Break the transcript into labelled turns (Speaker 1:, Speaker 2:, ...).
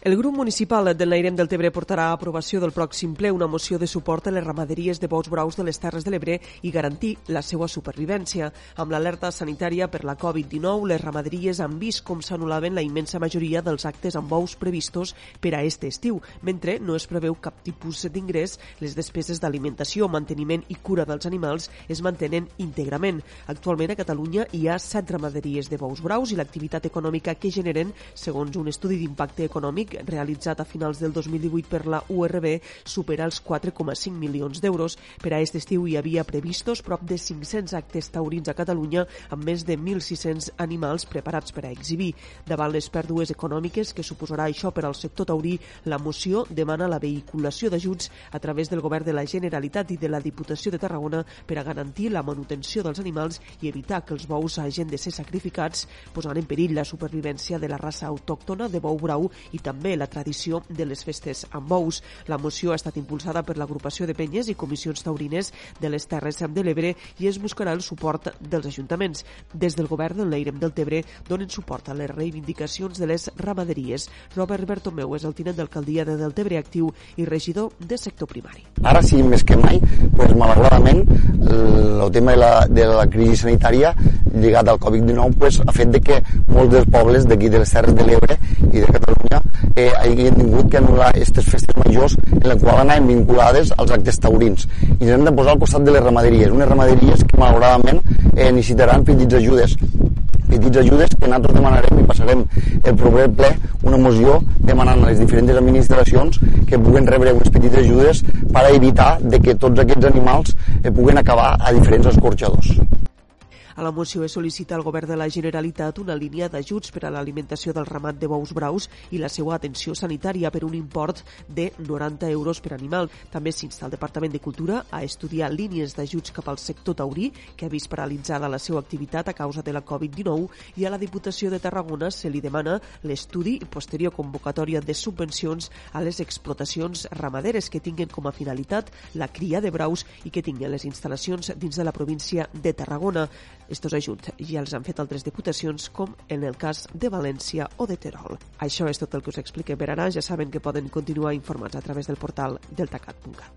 Speaker 1: El grup municipal del Nairem del Tebre portarà a aprovació del pròxim ple una moció de suport a les ramaderies de bous braus de les Terres de l'Ebre i garantir la seva supervivència. Amb l'alerta sanitària per la Covid-19, les ramaderies han vist com s'anul·laven la immensa majoria dels actes amb bous previstos per a este estiu, mentre no es preveu cap tipus d'ingrés, les despeses d'alimentació, manteniment i cura dels animals es mantenen íntegrament. Actualment a Catalunya hi ha set ramaderies de bous braus i l'activitat econòmica que generen, segons un estudi d'impacte econòmic realitzat a finals del 2018 per la URB supera els 4,5 milions d'euros. Per a aquest estiu hi havia previstos prop de 500 actes taurins a Catalunya amb més de 1.600 animals preparats per a exhibir. Davant les pèrdues econòmiques que suposarà això per al sector taurí, la moció demana la vehiculació d'ajuts a través del Govern de la Generalitat i de la Diputació de Tarragona per a garantir la manutenció dels animals i evitar que els bous hagin de ser sacrificats, posant en perill la supervivència de la raça autòctona de bou brau i també també la tradició de les festes amb bous. La moció ha estat impulsada per l'agrupació de penyes i comissions taurines de les Terres de l'Ebre i es buscarà el suport dels ajuntaments. Des del govern del Leirem del Tebre donen suport a les reivindicacions de les ramaderies. Robert Bertomeu és el tinent d'alcaldia de Deltebre actiu i regidor de sector primari.
Speaker 2: Ara sí, més que mai, pues, malauradament, el tema de la, de la crisi sanitària lligat al Covid-19 pues, ha fet de que molts dels pobles d'aquí de les Terres de l'Ebre i de Catalunya eh, hagin tingut que anul·lar aquestes festes majors en la qual anaven vinculades als actes taurins i ens hem de posar al costat de les ramaderies unes ramaderies que malauradament eh, necessitaran petits ajudes petits ajudes que nosaltres demanarem i passarem el proper ple una moció demanant a les diferents administracions que puguen rebre unes petites ajudes per evitar de que tots aquests animals eh, puguen acabar a diferents escorxadors.
Speaker 1: A la moció es sol·licita al Govern de la Generalitat una línia d'ajuts per a l'alimentació del ramat de bous braus i la seva atenció sanitària per un import de 90 euros per animal. També s'insta al Departament de Cultura a estudiar línies d'ajuts cap al sector taurí, que ha vist paralitzada la seva activitat a causa de la Covid-19, i a la Diputació de Tarragona se li demana l'estudi i posterior convocatòria de subvencions a les explotacions ramaderes que tinguin com a finalitat la cria de braus i que tinguin les instal·lacions dins de la província de Tarragona. Estos ajuts ja els han fet altres diputacions, com en el cas de València o de Terol. Això és tot el que us expliquem per ara. Ja saben que poden continuar informats a través del portal deltacat.cat.